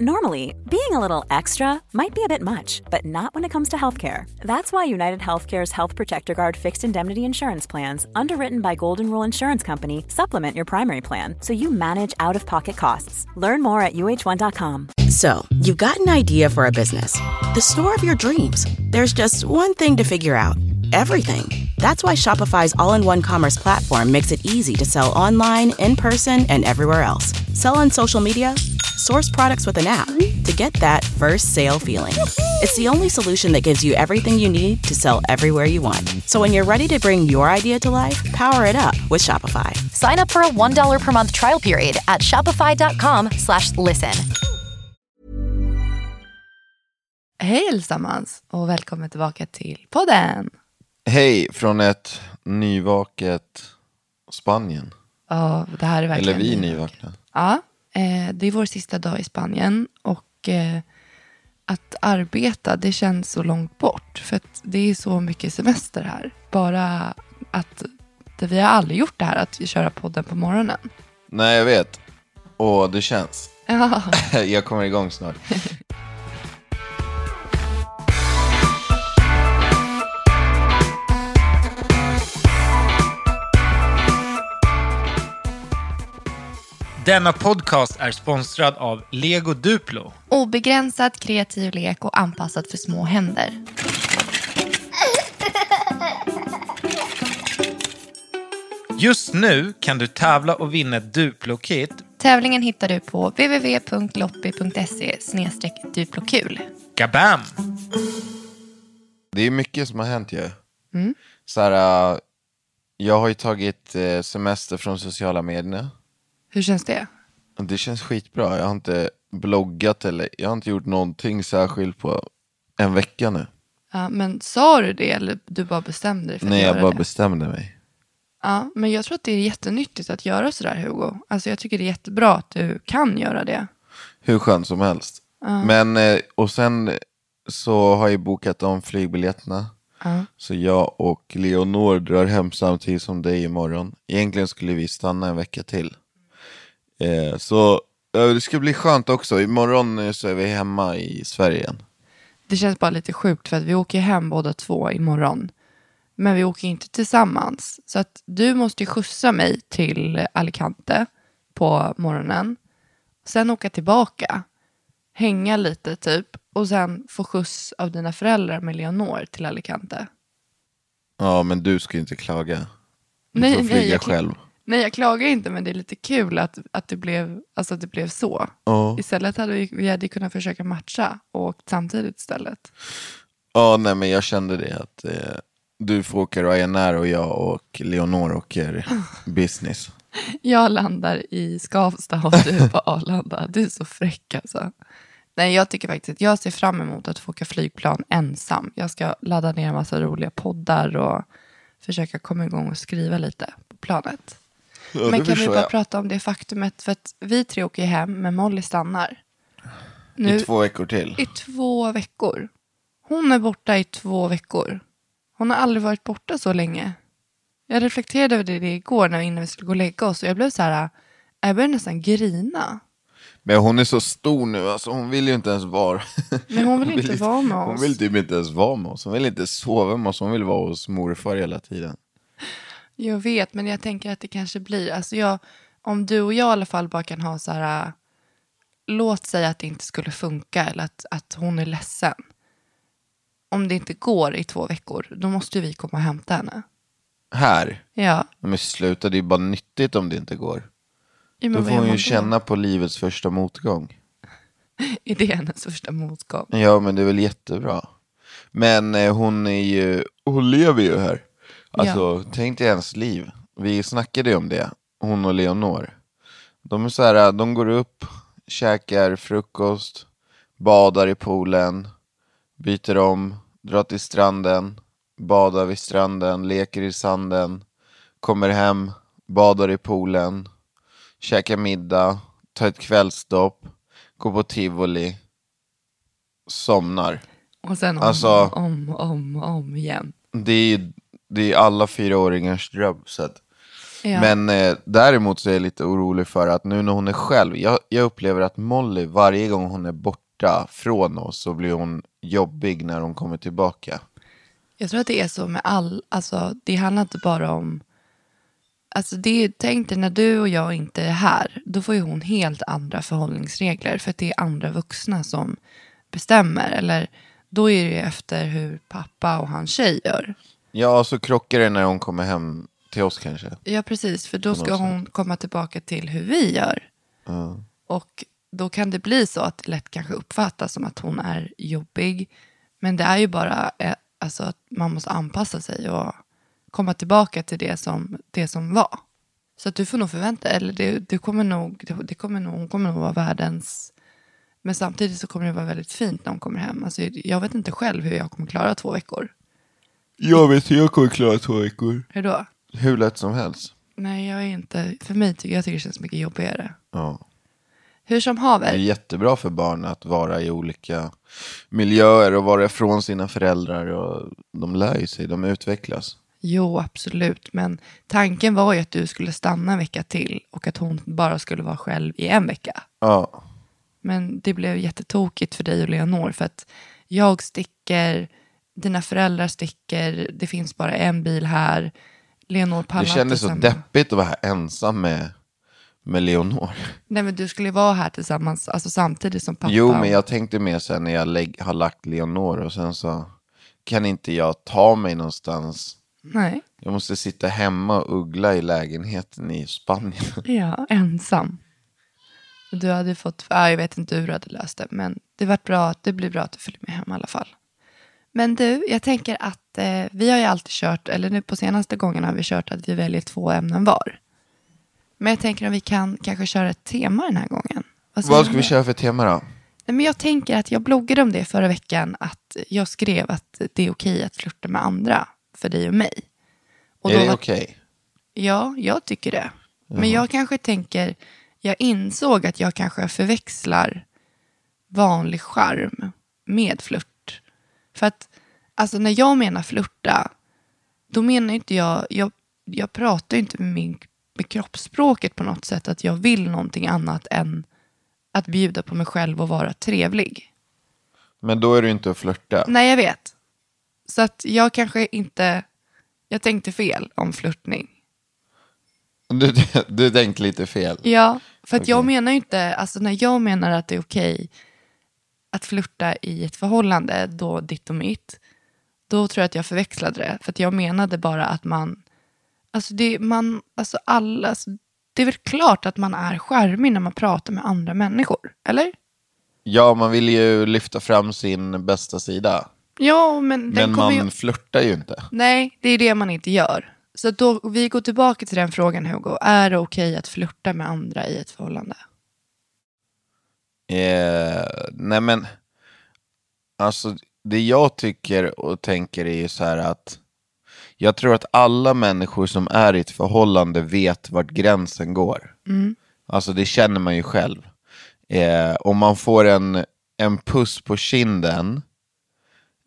Normally, being a little extra might be a bit much, but not when it comes to healthcare. That's why United Healthcare's Health Protector Guard fixed indemnity insurance plans, underwritten by Golden Rule Insurance Company, supplement your primary plan so you manage out of pocket costs. Learn more at uh1.com. So, you've got an idea for a business, the store of your dreams. There's just one thing to figure out everything. That's why Shopify's all in one commerce platform makes it easy to sell online, in person, and everywhere else. Sell on social media, source products with an app to get that first sale feeling. It's the only solution that gives you everything you need to sell everywhere you want. So when you're ready to bring your idea to life, power it up with Shopify. Sign up for a $1 per month trial period at shopify.com slash listen. Hej allesammans och välkommen tillbaka till podden. Hej från ett nyvaket Spanien. Ja, det här är verkligen Eller vi nyvaket. nyvakna. Ja, eh, det är vår sista dag i Spanien och eh, att arbeta det känns så långt bort för att det är så mycket semester här. Bara att det, vi har aldrig gjort det här att köra podden på morgonen. Nej, jag vet. Och det känns. Ja, jag kommer igång snart. Denna podcast är sponsrad av Lego Duplo. obegränsad kreativ lek och anpassad för små händer. Just nu kan du tävla och vinna ett Duplo-kit. Tävlingen hittar du på www.loppi.se duplokul. Gabam! Det är mycket som har hänt ju. Mm. Så här, äh, jag har ju tagit äh, semester från sociala medier. Hur känns det? Det känns skitbra. Jag har inte bloggat eller jag har inte gjort någonting särskilt på en vecka nu. Ja, men sa du det eller du bara bestämde dig för att Nej, jag göra bara det? bestämde mig. Ja, men jag tror att det är jättenyttigt att göra sådär Hugo. Alltså jag tycker det är jättebra att du kan göra det. Hur skönt som helst. Men, eh, och sen så har jag bokat om flygbiljetterna. Ja. Så jag och Leonor drar hem samtidigt som dig imorgon. Egentligen skulle vi stanna en vecka till. Eh, så det ska bli skönt också. Imorgon eh, så är vi hemma i Sverige igen. Det känns bara lite sjukt för att vi åker hem båda två imorgon. Men vi åker inte tillsammans. Så att du måste ju skjutsa mig till Alicante på morgonen. Sen åka tillbaka. Hänga lite typ. Och sen få skjuts av dina föräldrar med Leonor till Alicante. Ja, men du ska inte klaga. Du Nej, får nej, flyga jag- själv. Nej, jag klagar inte, men det är lite kul att, att, det, blev, alltså att det blev så. Ja. Istället hade vi, vi hade kunnat försöka matcha och åkt samtidigt istället. Ja, nej men jag kände det att eh, du får åka Ryanair och jag och Leonor åker business. Jag landar i Skavsta och du på Arlanda. Du är så fräck alltså. Nej, jag tycker faktiskt att jag ser fram emot att få åka flygplan ensam. Jag ska ladda ner en massa roliga poddar och försöka komma igång och skriva lite på planet. Ja, Men kan vi bara jag. prata om det faktumet, för att vi tre åker hem, men Molly stannar. I två veckor till. I två veckor. Hon är borta i två veckor. Hon har aldrig varit borta så länge. Jag reflekterade över det igår när innan vi skulle gå och lägga oss och jag blev så här, jag började nästan grina. Men hon är så stor nu, alltså hon vill ju inte ens vara... Men hon vill inte vara med Hon oss. vill typ inte ens vara med oss. Hon vill inte sova med oss, hon vill vara hos morfar hela tiden. Jag vet, men jag tänker att det kanske blir, alltså jag, om du och jag i alla fall bara kan ha så här, låt säga att det inte skulle funka eller att, att hon är ledsen. Om det inte går i två veckor, då måste vi komma och hämta henne. Här? Ja, Men sluta, det är bara nyttigt om det inte går. Ja, Då får hon ju känna på livets första motgång. Är det hennes första motgång? Ja, men det är väl jättebra. Men eh, hon är ju, hon lever ju här. Alltså, tänk dig hennes liv. Vi snackade ju om det, hon och Leonor. De är så här, de går upp, käkar frukost, badar i poolen, byter om, drar till stranden, badar vid stranden, leker i sanden, kommer hem, badar i poolen, käkar middag, tar ett kvällsstopp, går på tivoli, somnar. Och sen om, Alltså- om, om, om igen. Det är, det är alla fyraåringars dröm. Så att Ja. Men eh, däremot så är jag lite orolig för att nu när hon är själv, jag, jag upplever att Molly varje gång hon är borta från oss så blir hon jobbig när hon kommer tillbaka. Jag tror att det är så med all, alltså det handlar inte bara om, alltså det, tänk dig när du och jag inte är här, då får ju hon helt andra förhållningsregler för att det är andra vuxna som bestämmer. Eller då är det ju efter hur pappa och hans tjej gör. Ja, så krockar det när hon kommer hem till oss kanske. Ja, precis, för då ska hon komma tillbaka till hur vi gör. Och då kan det bli så att det lätt kanske uppfattas som att hon är jobbig. Men det är ju bara eh, alltså, att man måste anpassa sig och komma tillbaka till det som, det som var. Så att du får nog förvänta eller det, det kommer nog, det kommer nog, hon kommer nog vara världens... Men samtidigt så kommer det vara väldigt fint när hon kommer hem. Alltså, jag vet inte själv hur jag kommer klara två veckor. Jag vet hur jag kommer klara två veckor. Hur då? Hur lätt som helst. Nej, jag är inte... För mig tycker jag tycker det känns mycket jobbigare. Ja. Hur som Det är haver. jättebra för barn att vara i olika miljöer och vara ifrån sina föräldrar. Och de lär ju sig, de utvecklas. Jo, absolut. Men tanken var ju att du skulle stanna en vecka till och att hon bara skulle vara själv i en vecka. Ja, Men det blev jättetokigt för dig och Leonor för att jag sticker, dina föräldrar sticker, det finns bara en bil här. Leonor pallar det kändes så deppigt att vara här ensam med, med Leonor. Nej men du skulle ju vara här tillsammans, alltså samtidigt som pappa. Jo, men jag tänkte mer sen när jag lägg, har lagt Leonor och sen så kan inte jag ta mig någonstans. Nej, Jag måste sitta hemma och uggla i lägenheten i Spanien. ja, ensam. Du hade fått, ja, jag vet inte hur du hade löst det, men det var bra det blir bra att du följer med hem i alla fall. Men du, jag tänker att eh, vi har ju alltid kört, eller nu på senaste gången har vi kört att vi väljer två ämnen var. Men jag tänker om vi kan kanske köra ett tema den här gången. Vad du ska vi köra för tema då? Nej, men jag tänker att jag bloggade om det förra veckan, att jag skrev att det är okej att flirta med andra för dig och mig. Och är det var- okej? Ja, jag tycker det. Men jag kanske tänker, jag insåg att jag kanske förväxlar vanlig charm med flört. För att, alltså när jag menar flörta, då menar inte jag, jag, jag pratar ju inte med, min, med kroppsspråket på något sätt att jag vill någonting annat än att bjuda på mig själv och vara trevlig. Men då är du inte att flörta. Nej, jag vet. Så att jag kanske inte, jag tänkte fel om flörtning. Du, du tänkte lite fel. Ja, för att jag Okej. menar ju inte, alltså när jag menar att det är okej att flirta i ett förhållande, då ditt och mitt, då tror jag att jag förväxlade det. För jag menade bara att man, alltså det, man, alltså alla, alltså det är väl klart att man är charmig när man pratar med andra människor, eller? Ja, man vill ju lyfta fram sin bästa sida. Ja, men den Men man ju... flörtar ju inte. Nej, det är det man inte gör. Så då, vi går tillbaka till den frågan Hugo. Är det okej att flirta med andra i ett förhållande? Eh, nej men, alltså det jag tycker och tänker är ju så här att jag tror att alla människor som är i ett förhållande vet vart gränsen går. Alltså det känner man ju själv. Eh, om man får en, en puss på kinden,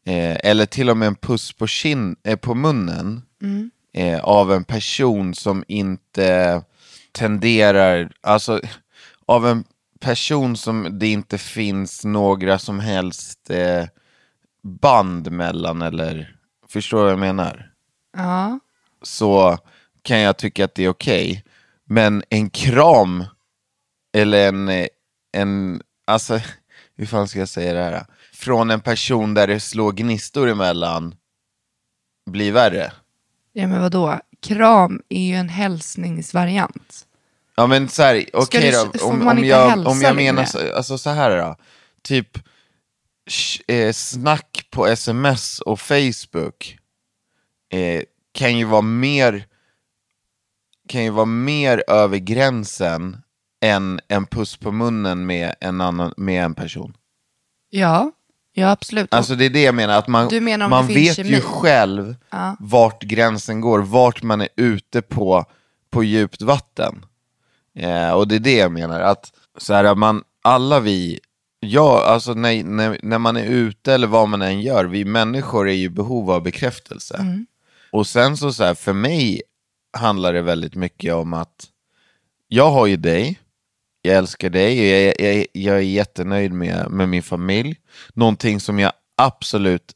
eh, eller till och med en puss på, kin- eh, på munnen, eh, av en person som inte tenderar, alltså av en person som det inte finns några som helst eh, band mellan eller, förstår du vad jag menar? Ja. Så kan jag tycka att det är okej. Men en kram, eller en, eh, en, alltså hur fan ska jag säga det här? Från en person där det slår gnistor emellan, blir värre. Ja men vadå? Kram är ju en hälsningsvariant. Ja men så här, okej du- då, om, om, jag, om jag menar så, alltså så här då. Typ eh, snack på sms och Facebook eh, kan ju vara mer kan ju vara mer över gränsen än en puss på munnen med en, annan, med en person. Ja, ja absolut. Alltså det är det jag menar, att man, menar man vet ju kemi? själv Ja. vart gränsen går, vart man är ute på, på djupt vatten. Eh, och det är det jag menar, att så här, man, alla vi, ja, alltså när, när, när man är ute eller vad man än gör, vi människor är ju behov av bekräftelse. Mm. Och sen så, så här, för mig handlar det väldigt mycket om att jag har ju dig, jag älskar dig, och jag, jag, jag är jättenöjd med, med min familj. Någonting som jag absolut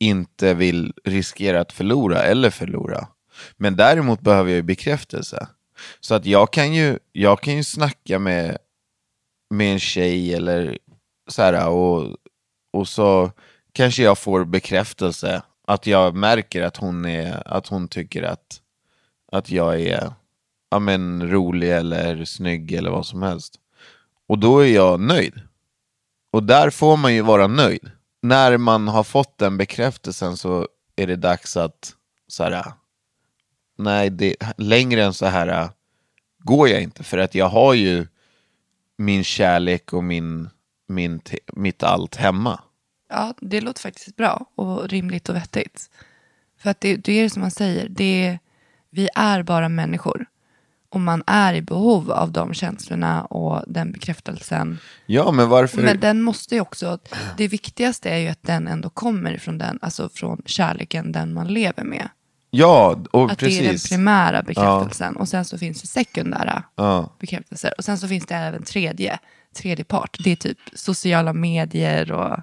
inte vill riskera att förlora eller förlora. Men däremot behöver jag ju bekräftelse. Så att jag kan ju, jag kan ju snacka med, med en tjej eller så här och, och så kanske jag får bekräftelse. Att jag märker att hon, är, att hon tycker att, att jag är ja, men, rolig eller snygg eller vad som helst. Och då är jag nöjd. Och där får man ju vara nöjd. När man har fått den bekräftelsen så är det dags att så här, nej, det, längre än så här går jag inte. För att jag har ju min kärlek och min, min, mitt allt hemma. Ja, det låter faktiskt bra och rimligt och vettigt. För att det, det är som man säger, det, vi är bara människor. Och man är i behov av de känslorna och den bekräftelsen. Ja, men varför? Men den måste ju också, det viktigaste är ju att den ändå kommer från den, alltså från kärleken den man lever med. Ja, och Att det är den precis. primära bekräftelsen. Och sen så finns det sekundära Ja. bekräftelser. Och sen så finns det även tredje, tredje part. Det är typ sociala medier och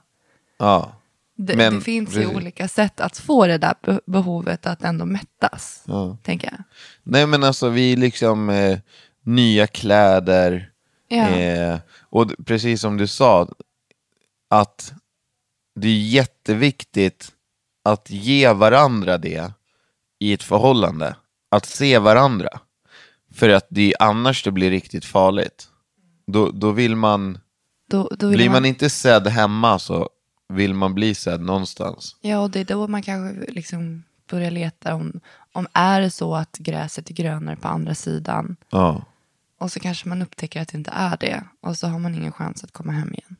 Ja. det, Men- det finns ju precis. olika sätt att få det där be- behovet att ändå mättas. Tänker jag. Nej men alltså vi liksom eh, nya kläder. Ja. Eh, och precis som du sa, att det är jätteviktigt att ge varandra det i ett förhållande. Att se varandra. För att det är annars det blir riktigt farligt. Då, då vill man, Då, då vill blir man inte sedd hemma så vill man bli sedd någonstans. Ja, och det är då man kanske liksom börjar leta om, om är det så att gräset är grönare på andra sidan. Ja. Och så kanske man upptäcker att det inte är det. Och så har man ingen chans att komma hem igen.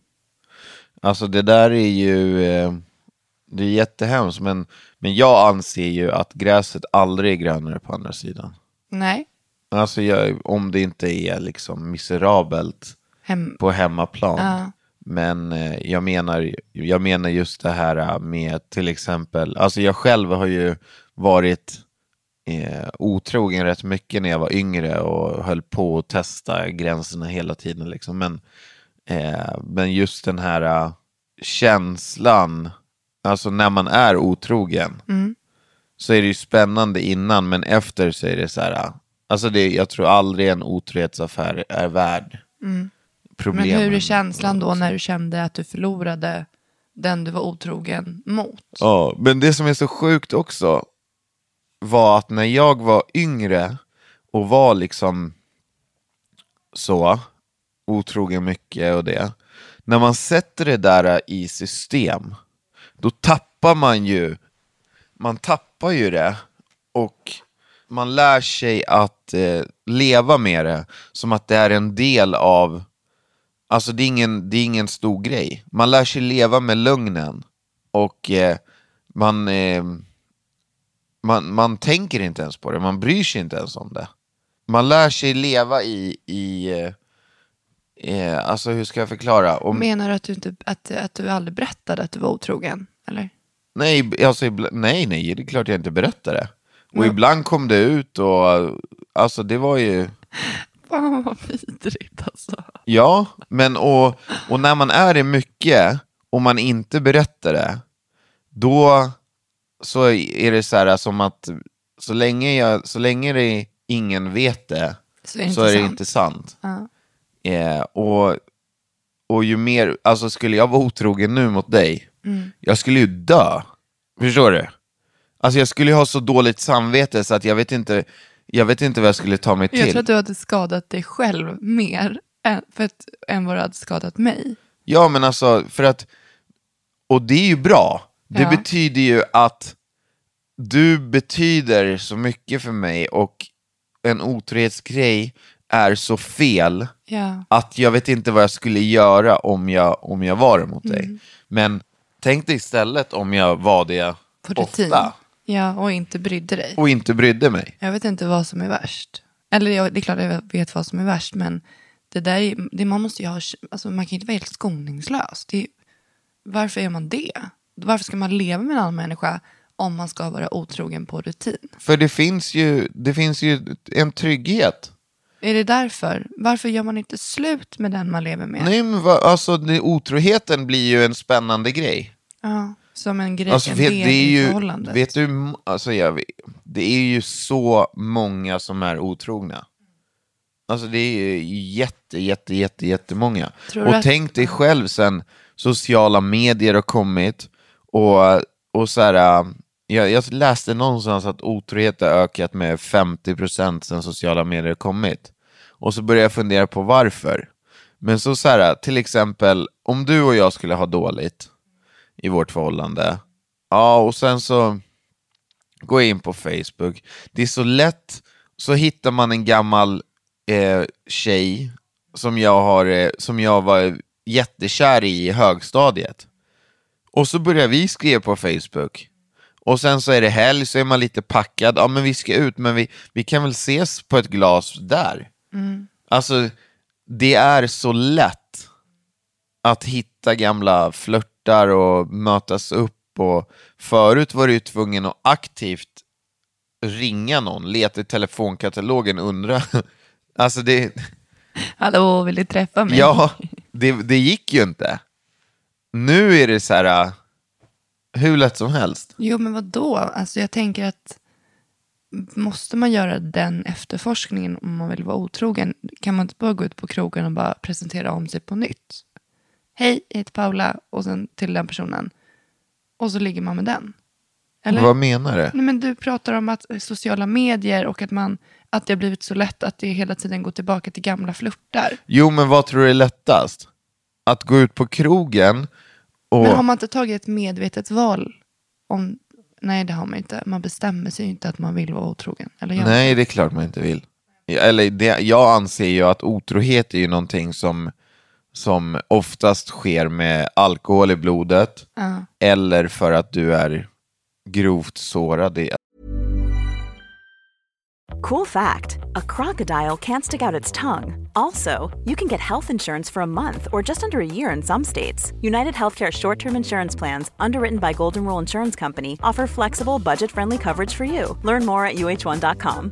Alltså det där är ju, eh, det är jättehemskt men, men jag anser ju att gräset aldrig är grönare på andra sidan. Nej, Alltså jag, om det inte är liksom miserabelt hem. på hemmaplan. Ja. Men eh, jag, menar, jag menar just det här med till exempel, alltså jag själv har ju varit eh, otrogen rätt mycket när jag var yngre och höll på att testa gränserna hela tiden. Liksom. Men, eh, men just den här eh, känslan, alltså när man är otrogen, så är det ju spännande innan, men efter så är det så här, eh, alltså det, jag tror aldrig en otrohetsaffär är värd Men problemen. hur är känslan då när du kände att du förlorade den du var otrogen mot? Ja, men det som är så sjukt också var att när jag var yngre och var liksom så, otrogen mycket och det. När man sätter det där i system, då tappar man ju, man tappar ju det och man lär sig att eh, leva med det som att det är en del av Alltså det är, ingen, det är ingen stor grej. Man lär sig leva med lögnen. Och eh, man, eh, man, man tänker inte ens på det, man bryr sig inte ens om det. Man lär sig leva i, i eh, eh alltså hur ska jag förklara? Om, Menar du att du, inte, att, att du aldrig berättade att du var otrogen? Eller? nej, alltså, nej, nej, det är klart jag inte berättar det. Och ibland kom det ut och alltså det var ju... Fan vad vidrigt alltså. Ja, men och, och när man är det mycket och man inte berättar det, då så är det så här som att så länge, jag, så länge det ingen vet det Så är det så inte är det sant. inte sant. Ja. Eh, och, och ju mer, alltså skulle jag vara otrogen nu mot dig, Mm. jag skulle ju dö. Förstår du? Alltså jag skulle ju ha så dåligt samvete så att jag vet inte, jag vet inte vad jag skulle ta mig Jag till. tror att du hade skadat dig själv mer än, för att, än vad du hade skadat mig. Ja, men alltså, för att... Och det är ju bra. Det Ja. betyder ju att du betyder så mycket för mig och en otrohetsgrej är så fel Ja. att jag vet inte vad jag skulle göra om jag, om jag var det mot Mm. dig. Men tänk dig istället om jag var det På rutin. ofta Ja, och inte brydde dig. och inte brydde mig. Jag vet inte vad som är värst. Eller jag, det är klart jag vet vad som är värst, men det där är, det, man måste ju ha, alltså man kan inte vara helt skoningslös. Det är, varför är man det? Varför ska man leva med en annan människa om man ska vara otrogen på rutin. För det finns ju, det finns ju en trygghet. Är det därför? Varför gör man inte slut med den man lever med? Nej, men vad, alltså det, otroheten blir ju en spännande grej. Ja, som en grej, Alltså, en vet, del det är i förhållandet. vet du, alltså jag, det är ju så många som är otrogna. Alltså det är ju jätte, jätte, jätte, jättemånga. Tror Och att- tänk dig själv sen sociala medier har kommit och, och så här, äh, jag, jag läste någonstans att otrohet har ökat med 50% sen sociala medier har kommit. Och så började jag fundera på varför. Men så, så här, till exempel, om du och jag skulle ha dåligt i vårt förhållande, ja och sen så gå in på Facebook. Det är så lätt, så hittar man en gammal eh, tjej som jag, har, eh, som jag var jättekär i i högstadiet. Och så börjar vi skriva på Facebook. Och sen så är det helg, så är man lite packad. Ja, men vi ska ut, men vi, vi kan väl ses på ett glas där. Alltså, det är så lätt att hitta gamla flörtar och mötas upp. Och förut var du ju tvungen att aktivt ringa någon, leta i telefonkatalogen, undra. Alltså det, Hallå, vill du träffa mig? ja, det, det gick ju inte. Nu är det så här, äh, hur lätt som helst. Jo, men vad då? Alltså jag tänker att måste man göra den efterforskningen om man vill vara otrogen? Kan man inte bara gå ut på krogen och bara presentera om sig på nytt? Hej, jag heter Paula och sen till den personen. Och så ligger man med den. Eller? Vad menar du? Nej, men du pratar om att eh, sociala medier och att, man, att det har blivit så lätt att det hela tiden går tillbaka till gamla flörtar. Jo, men vad tror du är lättast? Att gå ut på krogen och... Men har man inte tagit ett medvetet val? Om, nej, det har man inte. Man bestämmer sig inte att man vill vara otrogen. Eller? Nej, det är klart man inte vill. Eller det, jag anser ju att otrohet är ju någonting som, som oftast sker med alkohol i blodet Ja. eller för att du är grovt sårad. Cool fact a crocodile can't stick out its tongue. Also, you can get health insurance for a month or just under a year in some states. United Healthcare short term insurance plans, underwritten by Golden Rule Insurance Company, offer flexible, budget friendly coverage for you. Learn more at uh1.com.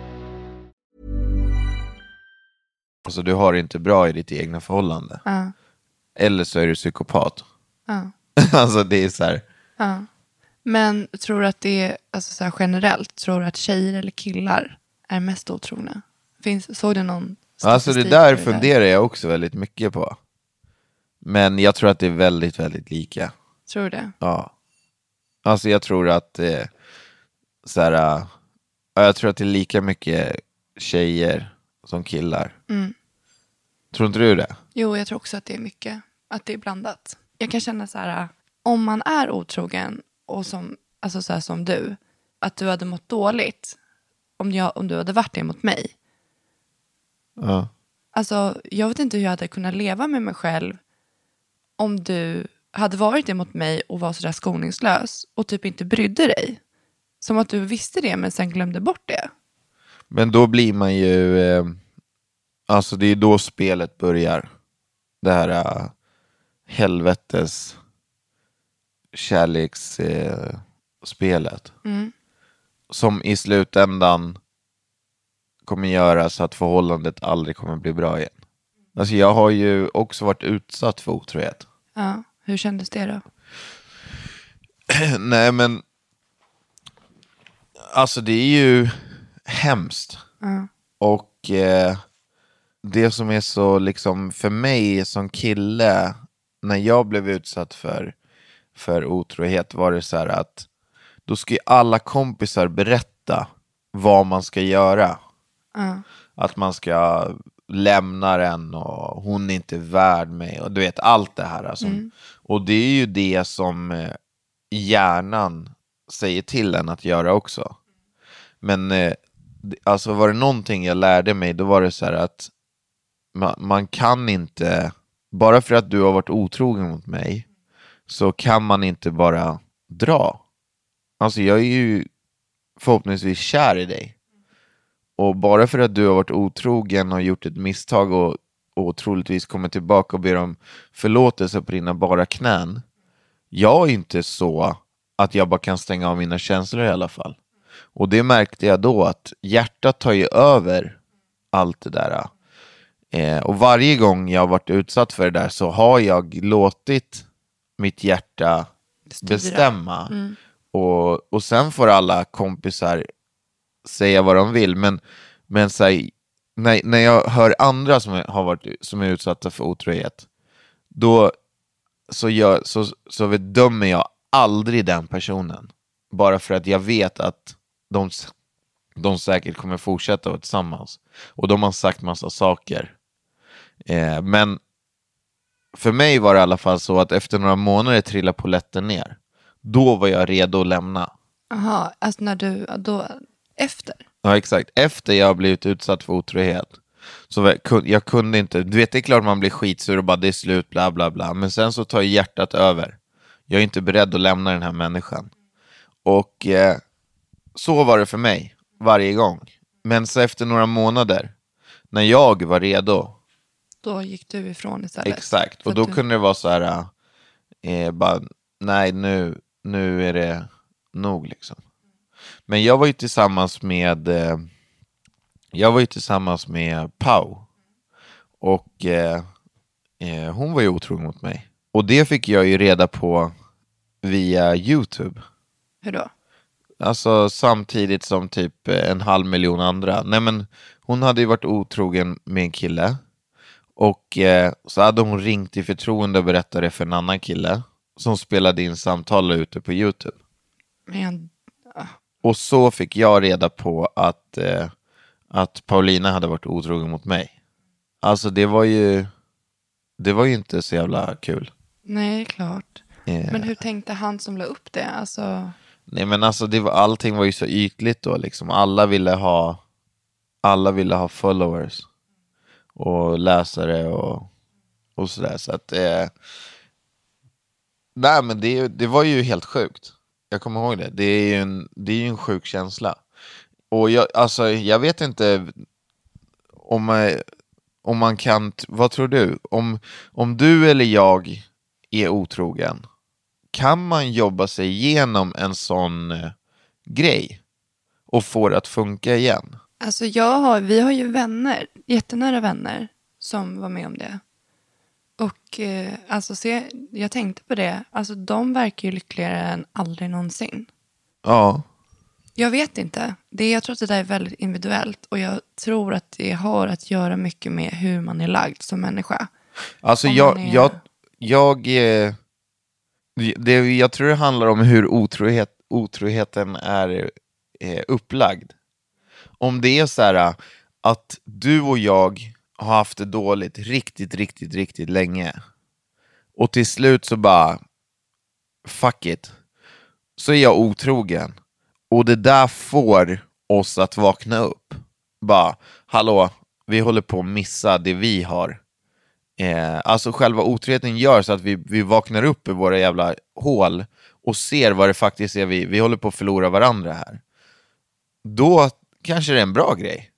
Alltså du har det inte bra i ditt egna förhållande. Ja. Eller så är du psykopat. Ja. alltså det är så här, Ja. Men tror du att det är alltså så här generellt, tror du att tjejer eller killar är mest otrogna? Finns, såg du någon Alltså det där funderar jag också väldigt mycket på. Men jag tror att det är väldigt, väldigt lika. Tror du det? Ja. Alltså jag tror att eh, så här, ja, jag tror att det är lika mycket tjejer som killar. Mm. Tror inte du det? Jo, jag tror också att det är mycket, att det är blandat. Jag kan känna så här, om man är otrogen och som, alltså så som du, att du hade mått dåligt om, jag, om du hade varit det mot mig. Ja. Alltså, jag vet inte hur jag hade kunnat leva med mig själv om du hade varit det mot mig och var sådär skoningslös och typ inte brydde dig. Som att du visste det men sen glömde bort det. Men då blir man ju, eh, alltså det är då spelet börjar. Det här eh, helvetes kärleksspelet. Eh. Mm. Som i slutändan kommer göra så att förhållandet aldrig kommer bli bra igen. Alltså jag har ju också varit utsatt för otrohet. Ja, hur kändes det då? Nej men Alltså det är ju hemskt. Och eh, det som är så liksom för mig som kille, när jag blev utsatt för, för otrohet var det så här att då ska ju alla kompisar berätta vad man ska göra. Att man ska lämna den och hon är inte värd mig och du vet allt det här. Alltså. Och det är ju det som eh, hjärnan säger till en att göra också. Men eh, alltså var det någonting jag lärde mig då var det så här att man, man kan inte, bara för att du har varit otrogen mot mig så kan man inte bara dra. Alltså jag är ju förhoppningsvis kär i dig. Och bara för att du har varit otrogen och gjort ett misstag och, och troligtvis kommer tillbaka och ber om förlåtelse på dina bara knän. Jag är inte så att jag bara kan stänga av mina känslor i alla fall. Och det märkte jag då att hjärtat tar ju över allt det där. Eh, och varje gång jag har varit utsatt för det där så har jag låtit mitt hjärta bestämma. Och, och sen får alla kompisar säga vad de vill. Men, men så här, när, när jag hör andra som är, har varit, som är utsatta för otrohet, då så, gör, så, så dömer jag aldrig den personen. Bara för att jag vet att de, de säkert kommer fortsätta vara tillsammans. Och de har sagt massa saker. Eh, men för mig var det i alla fall så att efter några månader trillade polletten ner. Då var jag redo att lämna. Jaha, alltså när du, då, efter? Ja, exakt. Efter jag blivit utsatt för otrohet. Så jag kunde inte, du vet det är klart man blir skitsur och bara det är slut, bla bla bla. Men sen så tar hjärtat över. Jag är inte beredd att lämna den här människan. Och eh, så var det för mig, varje gång. Men så efter några månader, när jag var redo, Då gick du ifrån istället? Exakt, och då du- kunde det vara så här, eh, bara, nej nu, nu är det nog liksom. Men jag var ju tillsammans med, eh, jag var ju tillsammans med Pau. Och eh, eh, hon var ju otrogen mot mig. Och det fick jag ju reda på via YouTube. Hur då? Alltså samtidigt som typ eh, en halv miljon andra. Nej men hon hade ju varit otrogen med en kille. Och eh, så hade hon ringt i förtroende och berättat det för en annan kille. Som spelade in samtal ute på YouTube. Men, Och så fick jag reda på att, eh, att Paulina hade varit otrogen mot mig. Alltså det var ju, det var ju inte så jävla kul. nej, klart. Eh, Men hur tänkte han som la upp det? Alltså, Nej men alltså det var, allting var ju så ytligt då liksom. Alla ville ha, alla ville ha followers. Och läsare och, och sådär. Så att, eh, nej men det, det var ju helt sjukt. Jag kommer ihåg det. Det är ju en, det är ju en sjuk känsla. Och jag, alltså jag vet inte om, eh, om man kan, vad tror du? Om, om du eller jag är otrogen, kan man jobba sig igenom en sån eh, grej och få det att funka igen? alltså jag har, vi har ju vänner, jättenära vänner, som var med om det. Och eh, alltså, se, jag tänkte på det, alltså de verkar ju lyckligare än aldrig någonsin. Ja, Jag vet inte. Det, jag tror att det där är väldigt individuellt och jag tror att det har att göra mycket med hur man är lagd som människa. alltså Om jag, är- jag, jag, eh, det, jag tror det handlar om hur otrohet, otroheten är eh, upplagd. Om det är så här äh, att du och jag har haft det dåligt riktigt, riktigt, riktigt länge. Och till slut så bara, fuck it. Så är jag otrogen. Och det där får oss att vakna upp. Bara, hallå, vi håller på att missa det vi har. Eh, alltså själva otroheten gör så att vi, vi vaknar upp i våra jävla hål och ser vad det faktiskt är vi, vi håller på att förlora varandra här. Då kanske det är en bra grej.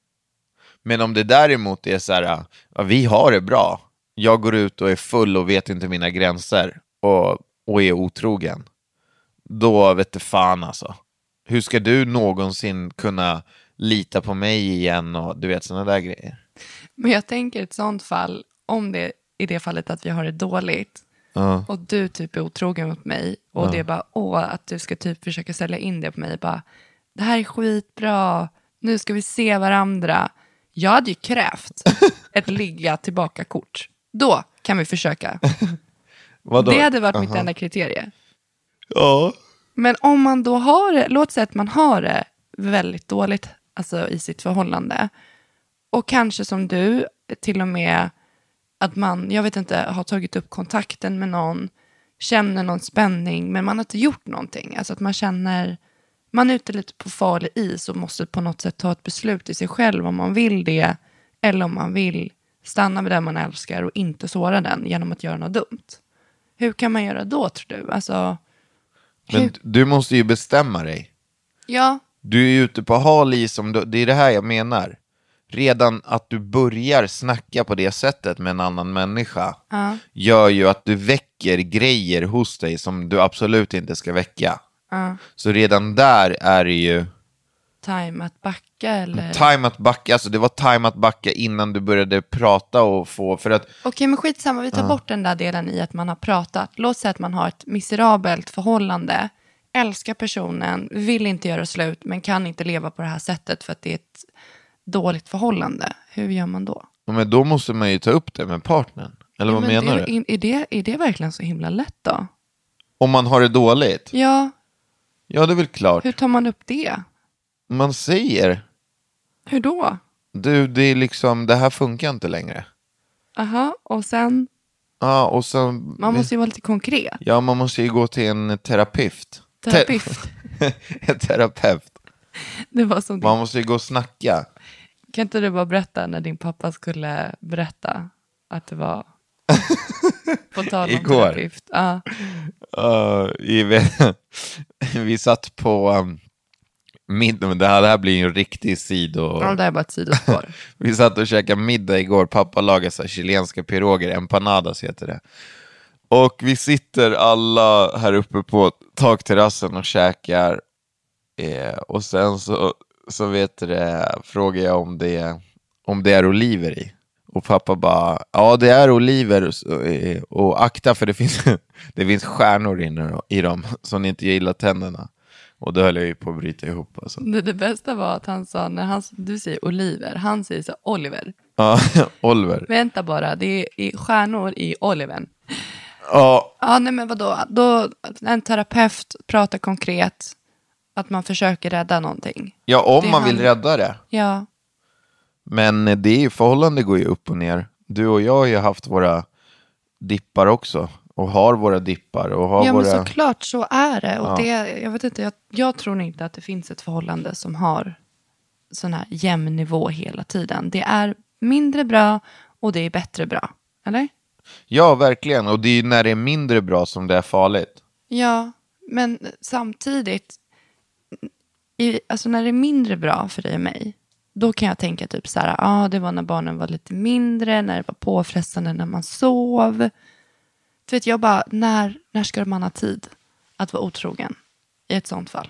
Men om det däremot är så här, ja, vi har det bra. Jag går ut och är full och vet inte mina gränser och, och är otrogen. Då vet du fan alltså. Hur ska du någonsin kunna lita på mig igen och du vet sådana där grejer. Men jag tänker ett sånt fall, om det i det fallet att vi har det dåligt Ja. och du typ är otrogen mot mig och det är bara åh, att du ska typ försöka sälja in det på mig. Bara, det här är skitbra, nu ska vi se varandra. Jag hade ju krävt ett ligga tillbaka-kort. Då kan vi försöka. Det hade varit mitt Aha. enda kriterie. Ja. Men om man då har det, låt säga att man har det väldigt dåligt alltså i sitt förhållande. Och kanske som du, till och med att man, jag vet inte, har tagit upp kontakten med någon, känner någon spänning, men man har inte gjort någonting. Alltså att man känner, man är ute lite på farlig is och måste på något sätt ta ett beslut i sig själv om man vill det, eller om man vill stanna med den man älskar och inte såra den genom att göra något dumt. Hur kan man göra då tror du? Alltså, Men du måste ju bestämma dig. ja, Du är ju ute på hal is, det är det här jag menar. Redan att du börjar snacka på det sättet med en annan människa ja, gör ju att du väcker grejer hos dig som du absolut inte ska väcka. ja. Så redan där är det ju time att backa eller? time att backa, alltså det var time att backa innan du började prata och få, för att Okej, men skitsamma, vi tar bort den där delen i att man har pratat. Låt säga att man har ett miserabelt förhållande, älskar personen, vill inte göra slut, men kan inte leva på det här sättet för att det är ett dåligt förhållande. Hur gör man då? Ja, Men då måste man ju ta upp det med partnern. Eller Ja, vad men menar det, du? Är, det, är det verkligen så himla lätt då? Om man har det dåligt? Ja, Ja, det är väl klart. hur tar man upp det? Man säger, Hur då? du, det är liksom, det här funkar inte längre. Aha, och sen, Ja, och så... man måste ju vara lite konkret. Ja, man måste ju gå till en terapeut. Te- Terapeut. en terapeut. Det var som Man måste ju gå och snacka. Kan inte du bara berätta när din pappa skulle berätta att det var på tal om Igår. terapeut? Ja. Uh, i, vi satt på um, middag, det här, det här blir ju en riktig sido... Ja, det här är bara ett sidospår. Vi satt och käkade middag igår, pappa lagade så chilenska piroger, empanadas heter det. Och vi sitter alla här uppe på takterrassen och käkar. Eh, och sen så, så vet det, frågar jag om det, om det är oliver i. Och pappa bara, ja det är oliver eh, och akta för det finns, det finns stjärnor inne i dem så ni inte gillar tänderna. Och då höll jag ju på att bryta ihop alltså. Det, det bästa var att han sa, när han, du säger Oliver, han säger så Oliver. Ja, Oliver. Vänta bara, det är, är stjärnor i Olivern. Ja, Ja, nej men vadå, då, en terapeut pratar konkret, att man försöker rädda någonting. ja om Det man vill han- rädda det. Ja, Men det är ju, förhållande går ju upp och ner. Du och jag har ju haft våra dippar också. Och har våra dippar. Och har ja våra... men såklart så är det. Och Ja. det jag, vet inte, jag, jag tror inte att det finns ett förhållande som har sån här jämn nivå hela tiden. Det är mindre bra och det är bättre bra. Eller? Ja, verkligen. Och det är ju när det är mindre bra som det är farligt. Ja, men samtidigt, i, alltså när det är mindre bra för dig och mig, då kan jag tänka typ så här, ah, det var när barnen var lite mindre, när det var påfrestande när man sov. Du vet, jag bara, när, när ska man ha tid att vara otrogen i ett sånt fall?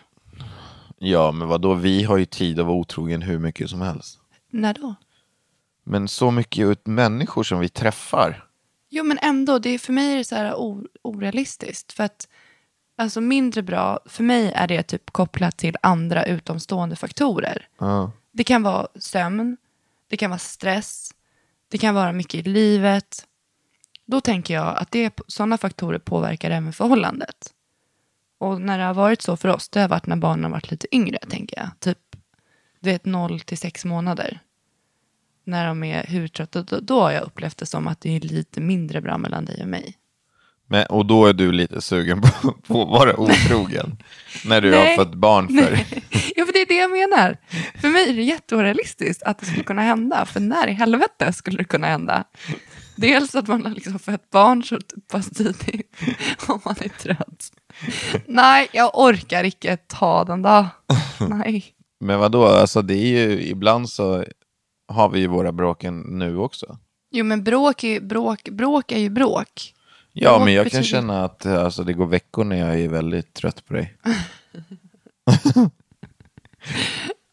Ja, men vad då? Vi har ju tid att vara otrogen hur mycket som helst. När då? Men så mycket ut människor som vi träffar. Jo, men ändå, det är, för mig är det så här o, orealistiskt. För att, alltså mindre bra, för mig är det typ kopplat till andra utomstående faktorer. Ja. Det kan vara sömn, det kan vara stress, det kan vara mycket i livet. Då tänker jag att det, sådana faktorer påverkar även förhållandet. Och när det har varit så för oss, det har varit när barnen har varit lite yngre, tänker jag. Typ, du vet, 0 till 6 månader. När de är hur trötta, då, då har jag upplevt det som att det är lite mindre bra mellan dig och mig. Men, och då är du lite sugen på, på att vara otrogen. när du Nej. har fått barn för. Ja, för det är det jag menar. För mig är det jätteorealistiskt att det skulle kunna hända. För när i helvete skulle det kunna hända? Dels att man har liksom fött barn så pass tidigt om man är trött. Nej, jag orkar inte ta den då. Nej. Men vad då? Alltså det är ju, ibland så har vi ju våra bråken nu också. Jo, men bråk är, bråk, bråk är ju bråk. Ja, men jag kan känna att eh, alltså, det går veckor när jag är väldigt trött på dig.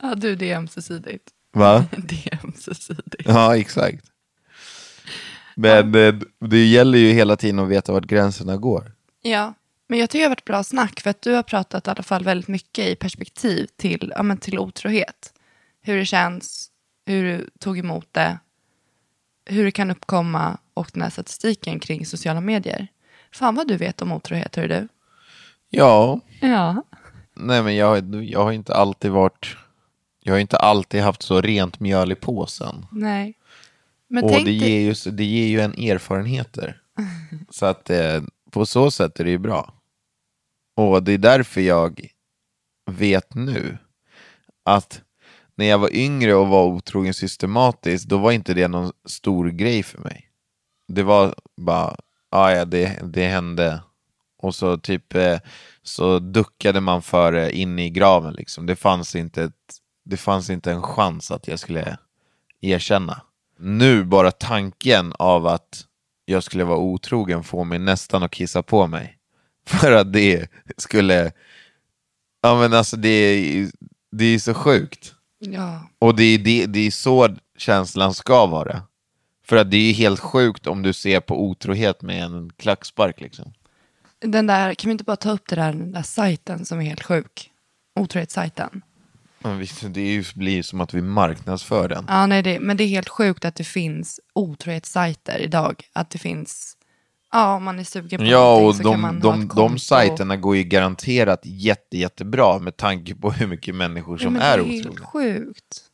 Ja, du, det är ömsesidigt. Va? Det är ömsesidigt. Ja, exakt. Men det, det gäller ju hela tiden att veta vart gränserna går. Ja, Men jag tycker det har varit bra snack för att du har pratat i alla fall väldigt mycket i perspektiv till, ja, men till otrohet. Hur det känns, hur du tog emot det, hur det kan uppkomma och den här statistiken kring sociala medier. Fan vad du vet om otrohet, hör du? Ja, Ja. nej men jag, jag har inte alltid varit, jag har inte alltid haft så rent mjöl i påsen. Nej. Men och det ger, ju, det ger ju en erfarenheter. så att eh, på så sätt är det ju bra. Och det är därför jag vet nu att när jag var yngre och var otrogen systematiskt, då var inte det någon stor grej för mig. Det var bara, ah, ja det, det hände. Och så typ eh, så duckade man för det in i graven liksom. Det fanns inte, ett, det fanns inte en chans att jag skulle erkänna. Nu bara tanken av att jag skulle vara otrogen får mig nästan att kissa på mig. För att det skulle, ja men alltså det det är så sjukt. Ja. Och det är, det, det är så känslan ska vara. För att det är helt sjukt om du ser på otrohet med en klackspark liksom. Den där, kan vi inte bara ta upp det där, den där sajten som är helt sjuk? Otrohetssajten. Visst, det är ju, blir ju som att vi marknadsför den. Ja, nej, det, men det är helt sjukt att det finns otrohetssajter idag. Att det finns, ja om man är sugen på Ja, och så kan de, man ha de, de konto. sajterna går ju garanterat jätte, jättebra med tanke på hur mycket människor Ja, som men är Det är helt sjukt.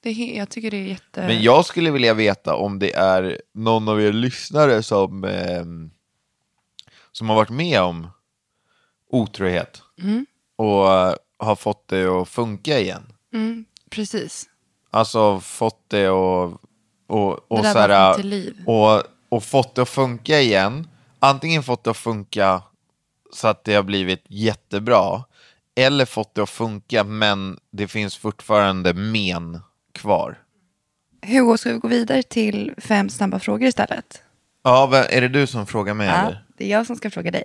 Det är, he- jag tycker det är jätte... Men jag skulle vilja veta om det är någon av er lyssnare som, eh, som har varit med om otrohet Mm. och eh, har fått det att funka igen. Mm, precis. Alltså fått det att och, och, Det så här, och, och fått det att funka igen. Antingen fått det att funka så att det har blivit jättebra. Eller fått det att funka men det finns fortfarande men kvar. Hugo, ska vi gå vidare till fem snabba frågor istället? Ja, är det du som frågar mig Ja, eller? det är jag som ska fråga dig.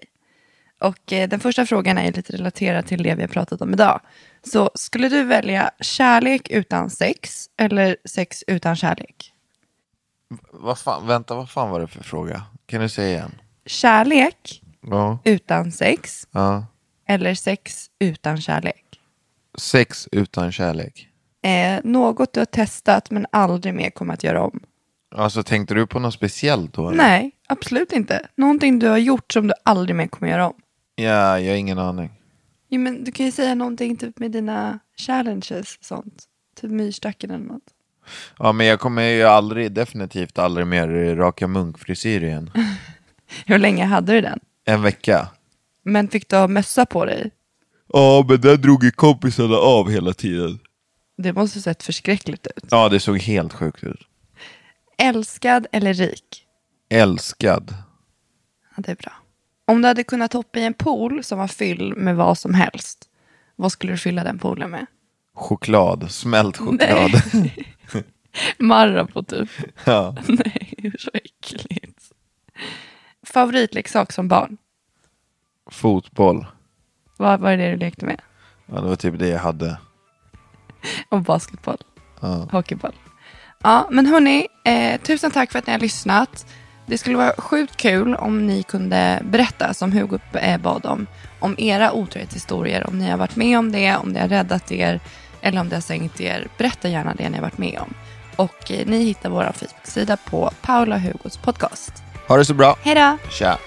Och eh, den första frågan är lite relaterad till det vi har pratat om idag. Så skulle du välja kärlek utan sex eller sex utan kärlek? Vad fan, vänta, vad fan var det för fråga? Kan du säga igen? Kärlek Ja. utan sex ja. Eller sex utan kärlek? Sex utan kärlek. Eh, något du har testat men aldrig mer kommer att göra om? Alltså tänkte du på något speciellt då? eller? Nej, absolut inte. Någonting du har gjort som du aldrig mer kommer göra om. Ja, jag har ingen aning. Jo, men du kan ju säga någonting typ med dina challenges och sånt. Typ myrstacken eller något. Ja, men jag kommer ju aldrig, definitivt aldrig mer raka munkfrisyr igen. Hur länge hade du den? En vecka. Men fick du ha mössa på dig? Ja, men där drog ju kompisarna av hela tiden. Det måste ha sett förskräckligt ut. Ja, det såg helt sjukt ut. Älskad eller rik? Älskad. Ja, det är bra. Om du hade kunnat hoppa i en pool som var fylld med vad som helst, vad skulle du fylla den poolen med? Choklad. Smält choklad. Marabou typ. ja. Nej, så äckligt. Favoritleksak som barn? Fotboll. Vad var det du lekte med? Ja, det var typ det jag hade. Och basketboll? Ja. Hockeyboll? Ja, men hörni, eh, tusen tack för att ni har lyssnat. Det skulle vara sjukt kul om ni kunde berätta, som Hugo eh, bad om, om era otrohetshistorier. Om ni har varit med om det, om det har räddat er eller om det har sänkt er. Berätta gärna det ni har varit med om. Och eh, ni hittar vår Facebook-sida på Paula Hugos podcast. Ha det så bra. Hej då! Tja.